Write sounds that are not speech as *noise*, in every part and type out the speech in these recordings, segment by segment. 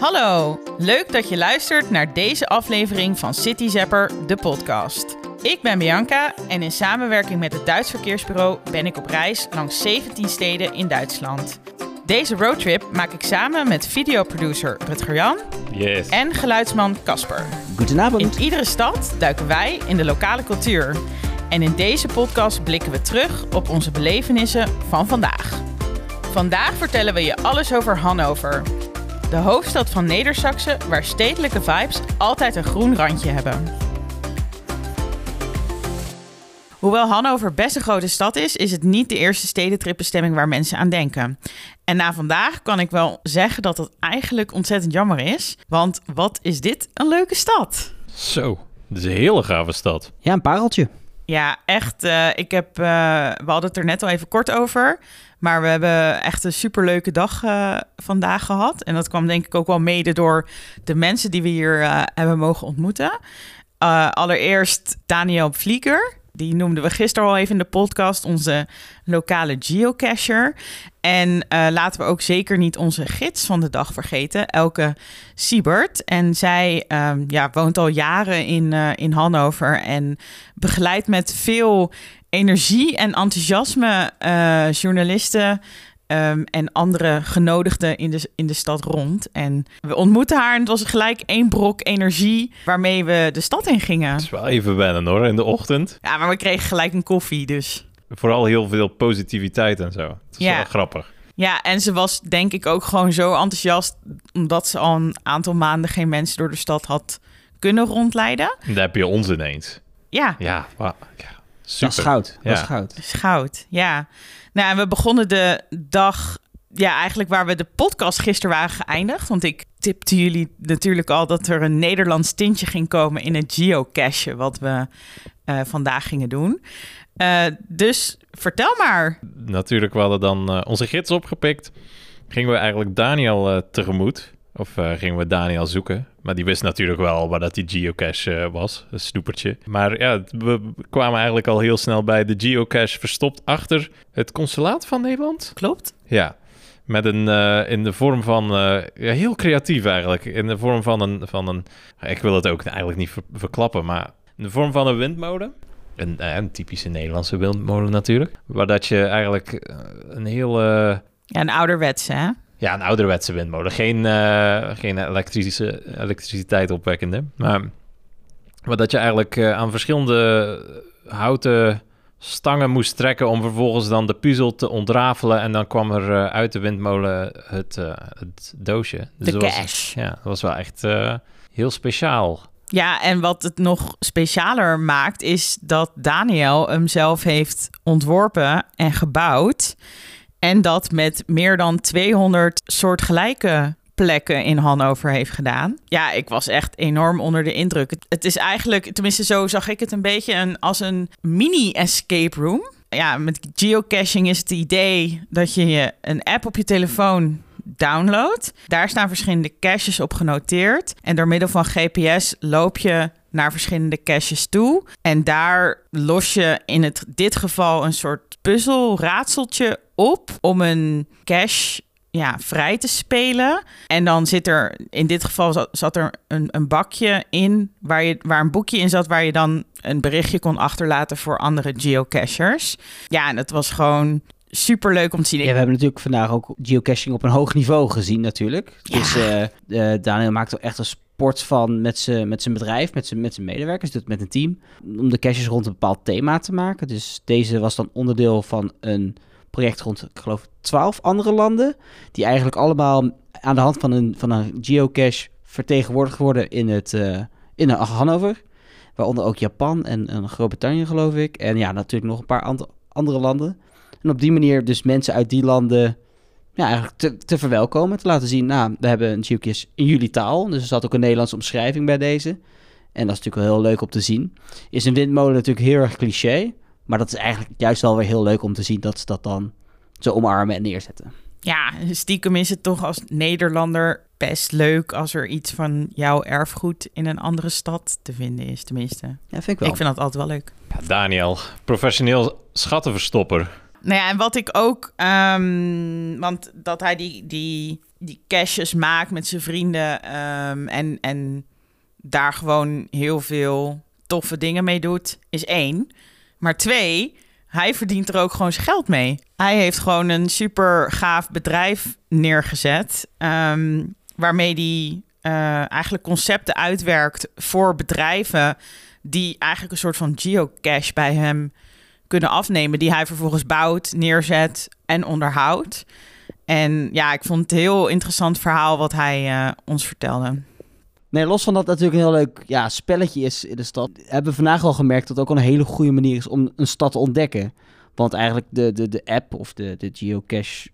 Hallo, leuk dat je luistert naar deze aflevering van City Zapper, de podcast. Ik ben Bianca en in samenwerking met het Duits Verkeersbureau ben ik op reis langs 17 steden in Duitsland. Deze roadtrip maak ik samen met videoproducer Rutger Jan Yes. en geluidsman Casper. In Goedenavond. iedere stad duiken wij in de lokale cultuur. En in deze podcast blikken we terug op onze belevenissen van vandaag. Vandaag vertellen we je alles over Hannover. De hoofdstad van Neder-Saxen, waar stedelijke vibes altijd een groen randje hebben. Hoewel Hannover best een grote stad is, is het niet de eerste stedentripbestemming waar mensen aan denken. En na vandaag kan ik wel zeggen dat dat eigenlijk ontzettend jammer is. Want wat is dit een leuke stad? Zo, dit is een hele gave stad. Ja, een pareltje. Ja, echt. eh, ik heb, eh, we hadden het er net al even kort over. Maar we hebben echt een superleuke dag eh, vandaag gehad. En dat kwam denk ik ook wel mede door de mensen die we hier eh, hebben mogen ontmoeten. Eh, allereerst Daniel Vlieger. Die noemden we gisteren al even in de podcast. Onze lokale geocacher. En laten we ook zeker niet onze gids van de dag vergeten. Elke Siebert. En zij ehm, ja, woont al jaren in, in Hannover. En begeleidt met veel energie en enthousiasme eh, journalisten ehm, en andere genodigden in de, in de stad rond. En we ontmoetten haar en het was gelijk één brok energie waarmee we de stad in gingen. Het is wel even wennen hoor, in de ochtend. Ja, maar we kregen gelijk een koffie, dus... Vooral heel veel positiviteit en zo. Het is Ja. wel grappig. Ja, en ze was denk ik ook gewoon zo enthousiast... omdat ze al een aantal maanden geen mensen door de stad had kunnen rondleiden. En daar heb je ons ineens. Ja, Ja, ja Dat super. is goud. Dat is Ja. goud. is goud, ja. Nou, en we begonnen de dag... Ja, eigenlijk waar we de podcast gisteren waren geëindigd. Want ik tipte jullie natuurlijk al dat er een Nederlands tintje ging komen... in het geocachen wat we eh, vandaag gingen doen. Eh, dus vertel maar. Natuurlijk, we hadden dan eh, onze gids opgepikt. Gingen we eigenlijk Daniel eh, tegemoet. Of eh, gingen we Daniel zoeken. Maar die wist natuurlijk wel waar dat die geocache eh, was. Een snoepertje. Maar ja, we kwamen eigenlijk al heel snel bij de geocache verstopt achter het consulaat van Nederland. Klopt? Ja, met een eh, in de vorm van ja, heel creatief eigenlijk. In de vorm van een van een. Ik wil het ook eigenlijk niet ver- verklappen, maar in de vorm van een windmolen. Een, een typische Nederlandse windmolen natuurlijk. Waar dat je eigenlijk een heel. Ja, een ouderwetse, hè? Ja, een ouderwetse windmolen. Geen, eh, geen elektrische, elektriciteit opwekkende. Maar waar dat je eigenlijk eh, aan verschillende houten stangen moest trekken om vervolgens dan de puzzel te ontrafelen. En dan kwam er eh, uit de windmolen het, het doosje. De was- cash. ja, dat was wel echt heel speciaal. Ja, en wat het nog specialer maakt, is dat Daniel hem zelf heeft ontworpen en gebouwd. En dat met meer dan 200 soortgelijke plekken in Hannover heeft gedaan. Ja, ik was echt enorm onder de indruk. Het, is eigenlijk, tenminste zo zag ik het een beetje, een, als een mini-escape room. Ja, met geocaching is het idee dat je je een app op je telefoon downloadt. Daar staan verschillende caches op genoteerd. En door middel van GPS loop je naar verschillende caches toe. En daar los je in het, dit geval een soort puzzel, raadseltje op om een cache ja, vrij te spelen. En dan zit er, in dit geval zat, zat er een, een bakje in waar, je, waar een boekje in zat waar je dan een berichtje kon achterlaten voor andere geocachers. Ja, en het was gewoon super leuk om te zien. Ja, we hebben natuurlijk vandaag ook geocaching op een hoog niveau gezien natuurlijk. Ja. Dus eh, Daniel maakt er echt een sport van met zijn met bedrijf, met zijn met medewerkers, doet het met een team. Om de caches rond een bepaald thema te maken. Dus deze was dan onderdeel van een project rond, ik geloof, twaalf andere landen. Die eigenlijk allemaal aan de hand van een, van een geocache vertegenwoordigd worden in, het, eh, in Hannover. Waaronder ook Japan en, en Groot-Brittannië, geloof ik. En ja, natuurlijk nog een paar and- andere landen. En op die manier dus mensen uit die landen ja, eigenlijk te, te verwelkomen. Te laten zien, nou, we hebben een geocache in jullie taal. Dus er zat ook een Nederlandse omschrijving bij deze. En dat is natuurlijk wel heel leuk om te zien. Is een windmolen natuurlijk heel erg cliché. Maar dat is eigenlijk juist wel weer heel leuk om te zien dat ze dat dan zo omarmen en neerzetten. Ja, stiekem is het toch als Nederlander best leuk als er iets van jouw erfgoed in een andere stad te vinden is, tenminste. Ja, vind ik wel. Ik vind dat altijd wel leuk. Ja, Daniel, professioneel schattenverstopper. Nou ja, en wat ik ook, ehm, want dat hij die, die die caches maakt met zijn vrienden ehm, en, en daar gewoon heel veel toffe dingen mee doet, is één. Maar twee, hij verdient er ook gewoon zijn geld mee. Hij heeft gewoon een super gaaf bedrijf neergezet, ehm, waarmee hij eh, eigenlijk concepten uitwerkt voor bedrijven die eigenlijk een soort van geocache bij hem kunnen afnemen, die hij vervolgens bouwt, neerzet en onderhoudt. En ja, ik vond het een heel interessant verhaal wat hij eh, ons vertelde. Nee, los van dat het natuurlijk een heel leuk ja, spelletje is in de stad, hebben we vandaag al gemerkt dat het ook een hele goede manier is om een stad te ontdekken. Want eigenlijk de, de, de app of de, de geocache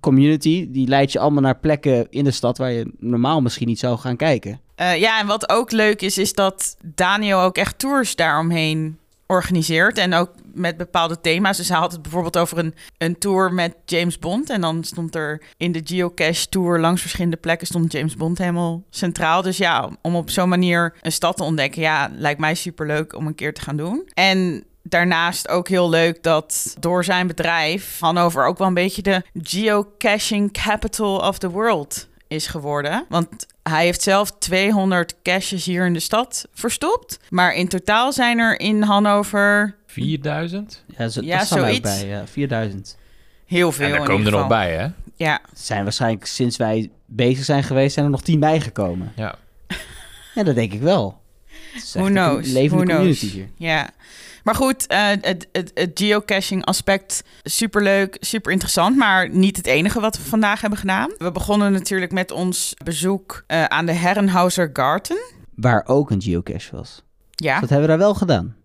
community, die leidt je allemaal naar plekken in de stad waar je normaal misschien niet zou gaan kijken. Uh, ja, en wat ook leuk is, is dat Daniel ook echt tours daaromheen organiseert. En ook met bepaalde thema's. Dus hij had het bijvoorbeeld over een, een tour met James Bond. En dan stond er in de geocache tour langs verschillende plekken stond James Bond helemaal centraal. Dus ja, om op zo'n manier een stad te ontdekken, ja, lijkt mij superleuk om een keer te gaan doen. En daarnaast ook heel leuk dat door zijn bedrijf Hannover ook wel een beetje de geocaching capital of the world is geworden. Want hij heeft zelf 200 caches hier in de stad verstopt. Maar in totaal zijn er in Hannover... 4000? Ja, zo, ja zoiets. bij, ja, 4000. Heel veel. En daar komen er nog bij, hè? Ja. Zijn waarschijnlijk sinds wij bezig zijn geweest, zijn er nog 10 bijgekomen. Ja. Ja, dat denk ik wel. Who knows? Een levende Who community hier. Ja. Maar goed, uh, het, het, het, geocaching aspect, superleuk, super interessant. Maar niet het enige wat we vandaag hebben gedaan. We begonnen natuurlijk met ons bezoek uh, aan de Herrenhauser Garten. Waar ook een geocache was. Ja. Dus dat hebben we daar wel gedaan.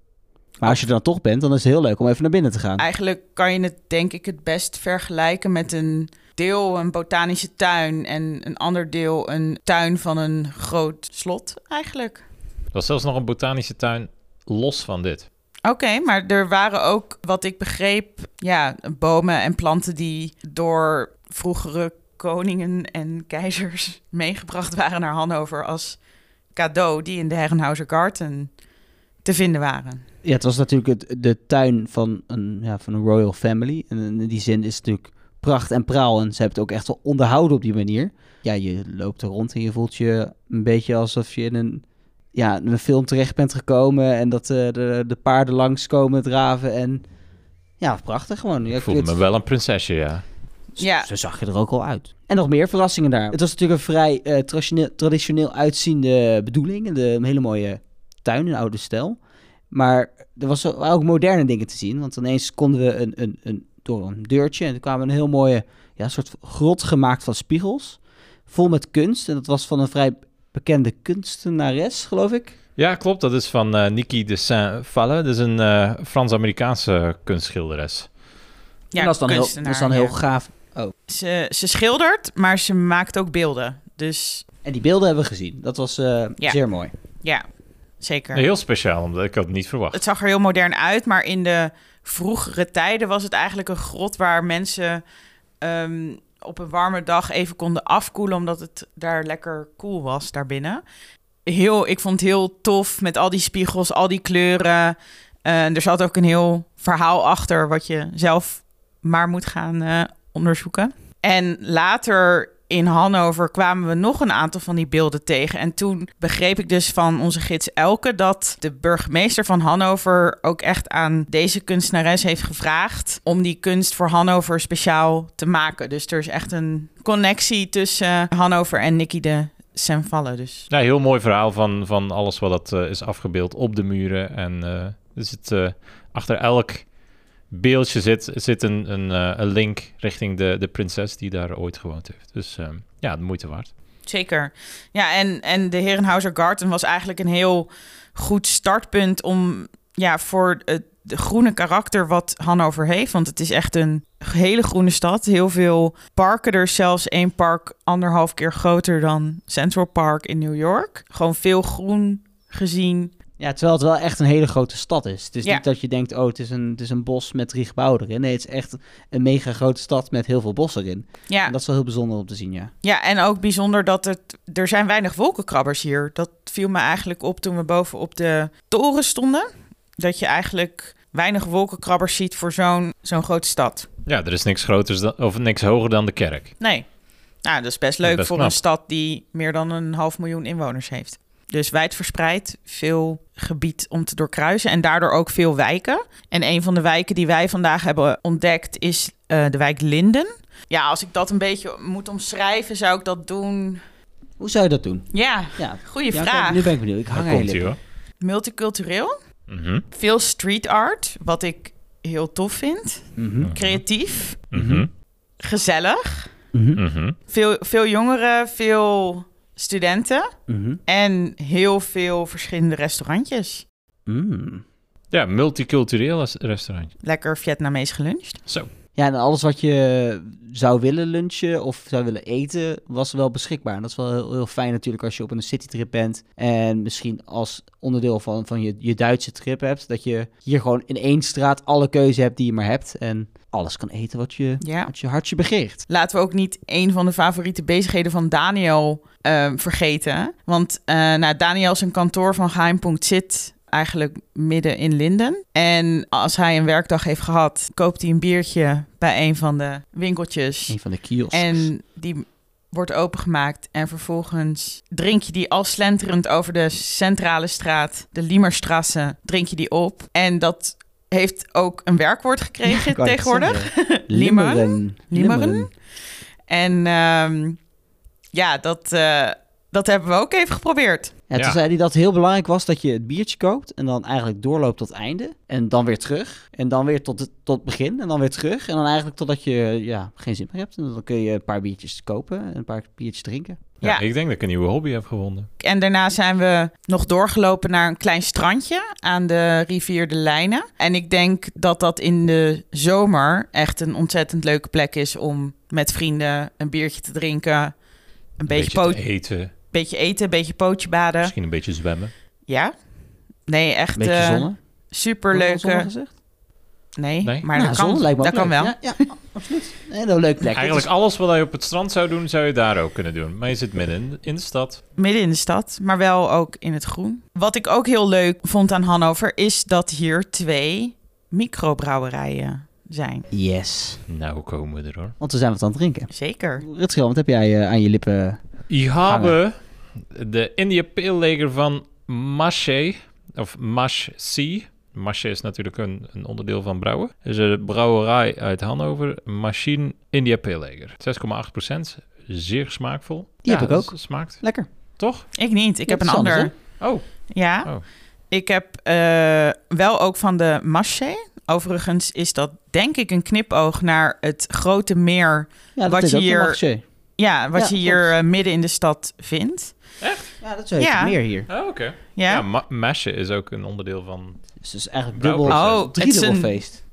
Maar als je er dan toch bent, dan is het heel leuk om even naar binnen te gaan. Eigenlijk kan je het denk ik het best vergelijken met een deel een botanische tuin en een ander deel een tuin van een groot slot eigenlijk. Er was zelfs nog een botanische tuin los van dit. Oké, maar er waren ook, wat ik begreep, ja, bomen en planten die door vroegere koningen en keizers *laughs* meegebracht waren naar Hannover als cadeau, die in de Herrenhauser Garten te vinden waren. Ja, het was natuurlijk het, de tuin van een, ja, van een royal family. En in die zin is het natuurlijk pracht en praal. En ze hebben het ook echt wel onderhouden op die manier. Ja, je loopt er rond en je voelt je een beetje alsof je in een ja, een film terecht bent gekomen en dat uh, de, de paarden langskomen draven en ja, prachtig gewoon. Ik voelde me wel een prinsesje, ja. Ja. Zo zag je er ook al uit. En nog meer verrassingen daar. Het was natuurlijk een vrij uh, traditioneel, traditioneel uitziende bedoeling. De, een hele mooie tuin in oude stijl. Maar er was ook moderne dingen te zien. Want ineens konden we een, een, een, door een deurtje... en er kwamen een heel mooie ja, soort grot gemaakt van spiegels. Vol met kunst. En dat was van een vrij bekende kunstenares, geloof ik. Ja, klopt. Dat is van uh, Niki de Saint-Valle. Dat is een uh, Frans-Amerikaanse kunstschilderes. Ja, dat is dan, heel, dat is dan heel gaaf. Oh. Ze, ze schildert, maar ze maakt ook beelden. Dus... En die beelden hebben we gezien. Dat was uh, ja. zeer mooi. Ja, zeker. Heel speciaal, omdat ik had het niet verwacht. Het zag er heel modern uit, maar in de vroegere tijden was het eigenlijk een grot waar mensen um, op een warme dag even konden afkoelen, omdat het daar lekker koel was daarbinnen. Heel, ik vond het heel tof met al die spiegels, al die kleuren. Uh, er zat ook een heel verhaal achter wat je zelf maar moet gaan uh, onderzoeken. En later in Hannover kwamen we nog een aantal van die beelden tegen. En toen begreep ik dus van onze gids Elke dat de burgemeester van Hannover ook echt aan deze kunstenares heeft gevraagd om die kunst voor Hannover speciaal te maken. Dus er is echt een connectie tussen Hannover en Nicky de Senvallen. Dus. Ja, heel mooi verhaal van, van alles wat dat, uh, is afgebeeld op de muren. En uh, het, uh, achter elk beeldje zit, zit een, een, uh, een, link richting de, de prinses die daar ooit gewoond heeft. Dus uh, ja, de moeite waard. Zeker. Ja, en, en de Herrenhauser Garten was eigenlijk een heel goed startpunt om ja, voor het de groene karakter wat Hannover heeft. Want het is echt een hele groene stad. Heel veel parken. Er is zelfs één park anderhalf keer groter dan Central Park in New York. Gewoon veel groen gezien. Ja, terwijl het wel echt een hele grote stad is. Het is ja. niet dat je denkt, oh, het is, een, het is een bos met drie gebouwen erin. Nee, het is echt een mega grote stad met heel veel bos erin. Ja. En dat is wel heel bijzonder om te zien, ja. Ja, en ook bijzonder dat het... Er zijn weinig wolkenkrabbers hier. Dat viel me eigenlijk op toen we boven op de toren stonden. Dat je eigenlijk weinig wolkenkrabbers ziet voor zo'n zo'n grote stad. Ja, er is niks groters dan, of niks hoger dan de kerk. Nee. Nou, dat is best is leuk best voor knap. een stad die meer dan een half miljoen inwoners heeft. Dus wijdverspreid, veel gebied om te doorkruisen en daardoor ook veel wijken. En een van de wijken die wij vandaag hebben ontdekt is eh, de wijk Linden. Ja, als ik dat een beetje moet omschrijven, zou ik dat doen. Hoe zou je dat doen? Ja, Ja, goede ja, vraag. Nu ben ik benieuwd. Ik hang lippen. hoor. *laughs* Multicultureel, Mhm, veel street art, wat ik heel tof vind. Mhm. Creatief, mhm, gezellig. Mhm. mhm. Veel, veel jongeren, veel studenten Mhm. en heel veel verschillende restaurantjes. Mm. Ja, multicultureel res- restaurantje. Lekker Vietnamees geluncht. Zo. Ja, en alles wat je zou willen lunchen of zou willen eten, was wel beschikbaar. En dat is wel heel, heel fijn natuurlijk als je op een citytrip bent. En misschien als onderdeel van, van je, je Duitse trip hebt. Dat je hier gewoon in één straat alle keuze hebt die je maar hebt. En alles kan eten wat je, Ja. wat je hartje begeert. Laten we ook niet een van de favoriete bezigheden van Daniel ehm, vergeten. Want eh nou, Daniel zijn kantoor van Geheimpunkt zit eigenlijk midden in Linden. En als hij een werkdag heeft gehad, koopt hij een biertje bij een van de winkeltjes. Een van de kiosks. En die wordt opengemaakt en vervolgens drink je die al slenterend over de centrale straat, de Liemerstrasse, drink je die op. En dat heeft ook een werkwoord gekregen tegenwoordig. zeggen. *laughs* Limmeren. Limmeren. Limmeren. En ehm, ja, dat, eh, dat hebben we ook even geprobeerd. Ja, toen Ja. zei hij dat het heel belangrijk was dat je het biertje koopt en dan eigenlijk doorloopt tot het einde. En dan weer terug. En dan weer tot het, tot begin en dan weer terug. En dan eigenlijk totdat je ja, geen zin meer hebt. En dan kun je een paar biertjes kopen en een paar biertjes drinken. Ja, Ja. Ik denk dat ik een nieuwe hobby heb gevonden. En daarna zijn we nog doorgelopen naar een klein strandje aan de rivier de Lijnen. En ik denk dat dat in de zomer echt een ontzettend leuke plek is om met vrienden een biertje te drinken. Een, Een beetje, beetje te eten, beetje eten, een beetje pootje baden. misschien een beetje zwemmen. Ja? Nee, echt Een beetje eh, zonne. superleuke... Zonne gezegd? Nee, Nee? maar Nou, dat kan, lijkt me dat kan leuk. wel. Ja, ja *laughs* absoluut. Een hele leuke plek. Eigenlijk alles wat je op het strand zou doen, zou je daar ook kunnen doen. Maar je zit midden in, in de stad. Midden in de stad, maar wel ook in het groen. Wat ik ook heel leuk vond aan Hannover is dat hier twee microbrouwerijen zijn. Yes. Nou, hoe komen we er hoor? Want we zijn wat aan het drinken. Zeker. Rutschel, wat heb jij eh, aan je lippen? Ik heb de India Pale Lager van Maché, of Mash C. Maché is natuurlijk een, een onderdeel van brouwen. Dus een brouwerij uit Hannover, Machine India Pale Lager. 6,8% Zeer smaakvol. Die heb ik dat ook. Smaakt, Lekker. toch? Ik niet. Ik Ja, heb een ander. anders, Oh, Ja. Oh. Ik heb eh, wel ook van de Maché. Overigens is dat denk ik een knipoog naar het grote meer. Ja, dat Wat is je ook hier-. Ja, wat Ja, je hier eh, midden in de stad vindt. Ja, dat is Ja. meer hier. oh oké. Ja. Ja, ma- mashen is ook een onderdeel van... Dus het is eigenlijk dubbel, Oh, het is driedubbel een- feest.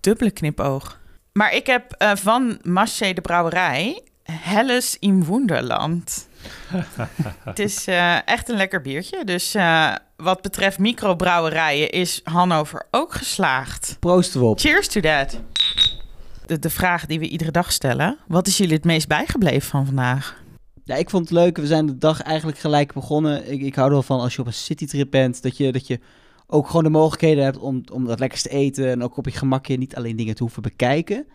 dubbele knipoog. Maar ik heb eh, van Maché de brouwerij Helles im Wonderland. *laughs* het is eh, echt een lekker biertje. Dus eh, wat betreft microbrouwerijen is Hannover ook geslaagd. Proosten we op. Cheers to that. De, de vraag die we iedere dag stellen. Wat is jullie het meest bijgebleven van vandaag? Ja, ik vond het leuk. We zijn de dag eigenlijk gelijk begonnen. Ik, ik hou er wel van als je op een citytrip bent, dat je, dat je ook gewoon de mogelijkheden hebt om, om dat lekkers te eten en ook op je gemakje niet alleen dingen te hoeven bekijken.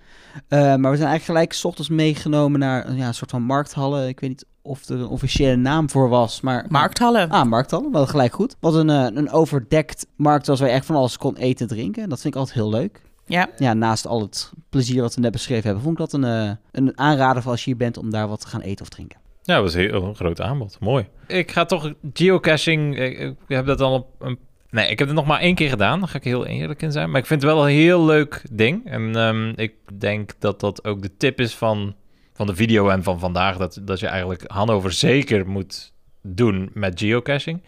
Eh, maar we zijn eigenlijk gelijk 's ochtends meegenomen naar ja, een soort van markthallen. Ik weet niet of er een officiële naam voor was, maar... Markthallen. Ah, markthallen, wel gelijk goed. Wat een, eh, een overdekt markt was waar je echt van alles kon eten en drinken. Dat vind ik altijd heel leuk. Ja. Ja, naast al het plezier wat we net beschreven hebben, vond ik dat een, eh, een aanrader voor als je hier bent om daar wat te gaan eten of drinken. Ja, dat was een heel een groot aanbod. Mooi. Ik ga toch geocaching... Ik, ik heb dat al op een... Nee, ik heb het nog maar één keer gedaan. Daar ga ik heel eerlijk in zijn. Maar ik vind het wel een heel leuk ding. En ehm, ik denk dat dat ook de tip is van, van de video en van vandaag. Dat, dat je eigenlijk Hannover zeker moet doen met geocaching.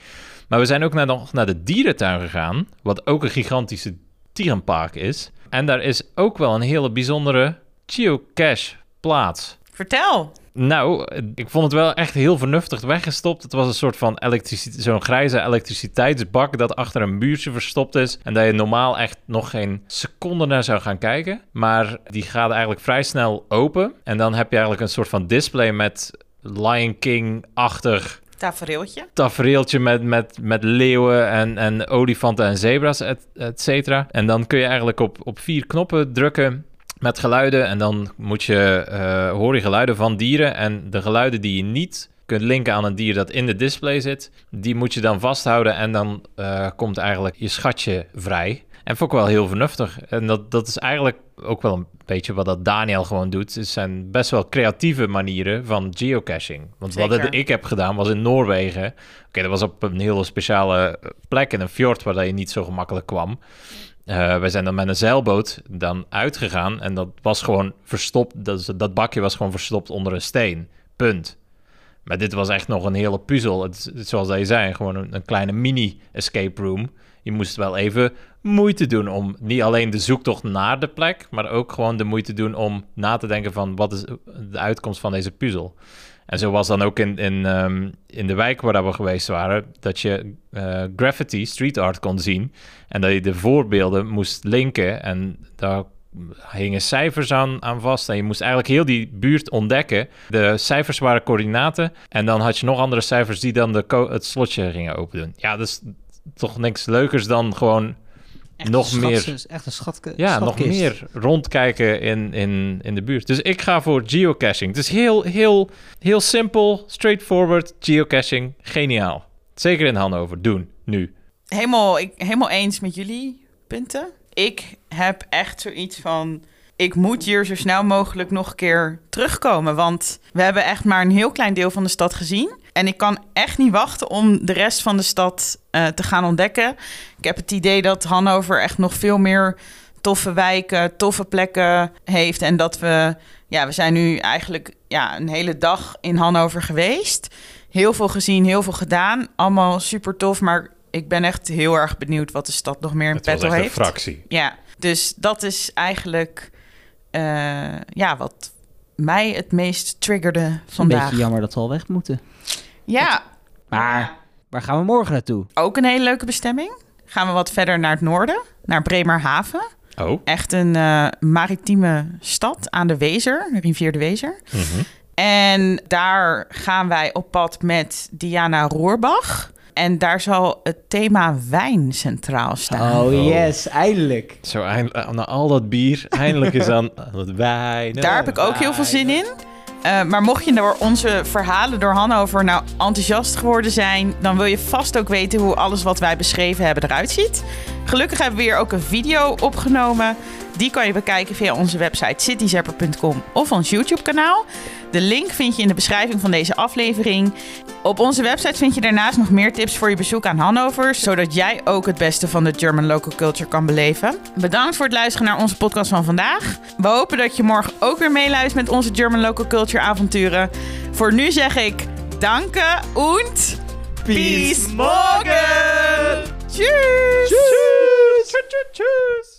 Maar we zijn ook naar, nog naar de dierentuin gegaan. Wat ook een gigantische dierenpark is. En daar is ook wel een hele bijzondere geocache plaats. Vertel. Nou, ik vond het wel echt heel vernuftig weggestopt. Het was een soort van elektriciteit, zo'n grijze elektriciteitsbak dat achter een muurtje verstopt is. En dat je normaal echt nog geen seconde naar zou gaan kijken. Maar die gaat eigenlijk vrij snel open. En dan heb je eigenlijk een soort van display met Lion King-achtig Tafereeltje. tafereeltje met, met, met leeuwen en, en olifanten en zebra's, et, et cetera. En dan kun je eigenlijk op, op vier knoppen drukken met geluiden. En dan moet je, eh, hoor je geluiden van dieren. En de geluiden die je niet kunt linken aan een dier dat in de display zit, die moet je dan vasthouden. En dan eh, komt eigenlijk je schatje vrij. En vond ik wel heel vernuftig. En dat, dat is eigenlijk ook wel een beetje wat dat Daniel gewoon doet. Het zijn best wel creatieve manieren van geocaching. Want wat Zeker. ik heb gedaan was in Noorwegen. Oké, dat was op een hele speciale plek in een fjord waar dat je niet zo gemakkelijk kwam. Eh wij zijn dan met een zeilboot dan uitgegaan en dat was gewoon verstopt. Dat, dat bakje was gewoon verstopt onder een steen. Punt. Maar dit was echt nog een hele puzzel. Het, het zoals dat je zei, gewoon een, een kleine mini-escape room. Je moest wel even moeite doen om niet alleen de zoektocht naar de plek, maar ook gewoon de moeite doen om na te denken van wat is de uitkomst van deze puzzel. En zo was dan ook in, in, ehm, in de wijk waar we geweest waren, dat je eh, graffiti, street art kon zien. En dat je de voorbeelden moest linken en daar hingen cijfers aan, aan vast. En je moest eigenlijk heel die buurt ontdekken. De cijfers waren coördinaten. En dan had je nog andere cijfers die dan de het slotje gingen openen. Ja, dat is toch niks leukers dan gewoon Echt nog meer- Echt een schatke, ja, nog meer rondkijken in, in, in de buurt. Dus ik ga voor geocaching. Het is heel, heel, heel simpel, straightforward geocaching. Geniaal. Zeker in Hannover. Doen. Nu. Helemaal, ik, helemaal eens met jullie punten. Ik heb echt zoiets van... Ik moet hier zo snel mogelijk nog een keer terugkomen. Want we hebben echt maar een heel klein deel van de stad gezien. En ik kan echt niet wachten om de rest van de stad eh, te gaan ontdekken. Ik heb het idee dat Hannover echt nog veel meer toffe wijken, toffe plekken heeft. En dat we... Ja, we zijn nu eigenlijk ja, een hele dag in Hannover geweest. Heel veel gezien, heel veel gedaan. Allemaal super tof, maar ik ben echt heel erg benieuwd wat de stad nog meer in Het was petto echt een heeft. fractie. Ja, dus dat is eigenlijk eh, ja, wat mij het meest triggerde Een vandaag. beetje jammer dat we al weg moeten. Ja, Maar waar gaan we morgen naartoe? ook een hele leuke bestemming. Gaan we wat verder naar het noorden, naar Bremerhaven. Oh. Echt een eh, maritieme stad aan de Wezer, de rivier de Wezer. Mhm. En daar gaan wij op pad met Diana Roerbach. En daar zal het thema wijn centraal staan. Oh yes, eindelijk. Zo, eind- eh, na al dat bier, eindelijk is *laughs* aan aan het wijn. Daar heb ik ook heel veel zin in. Eh, maar mocht je door onze verhalen door Hannover nou enthousiast geworden zijn, dan wil je vast ook weten hoe alles wat wij beschreven hebben eruit ziet. Gelukkig hebben we hier ook een video opgenomen. Die kan je bekijken via onze website cityzapper.com of ons YouTube-kanaal. De link vind je in de beschrijving van deze aflevering. Op onze website vind je daarnaast nog meer tips voor je bezoek aan Hannover, zodat jij ook het beste van de German local culture kan beleven. Bedankt voor het luisteren naar onze podcast van vandaag. We hopen dat je morgen ook weer meeluistert met onze German local culture avonturen. Voor nu zeg ik danke und peace morgen. Tschüss. Tschüss. Tschüss. Tschüss.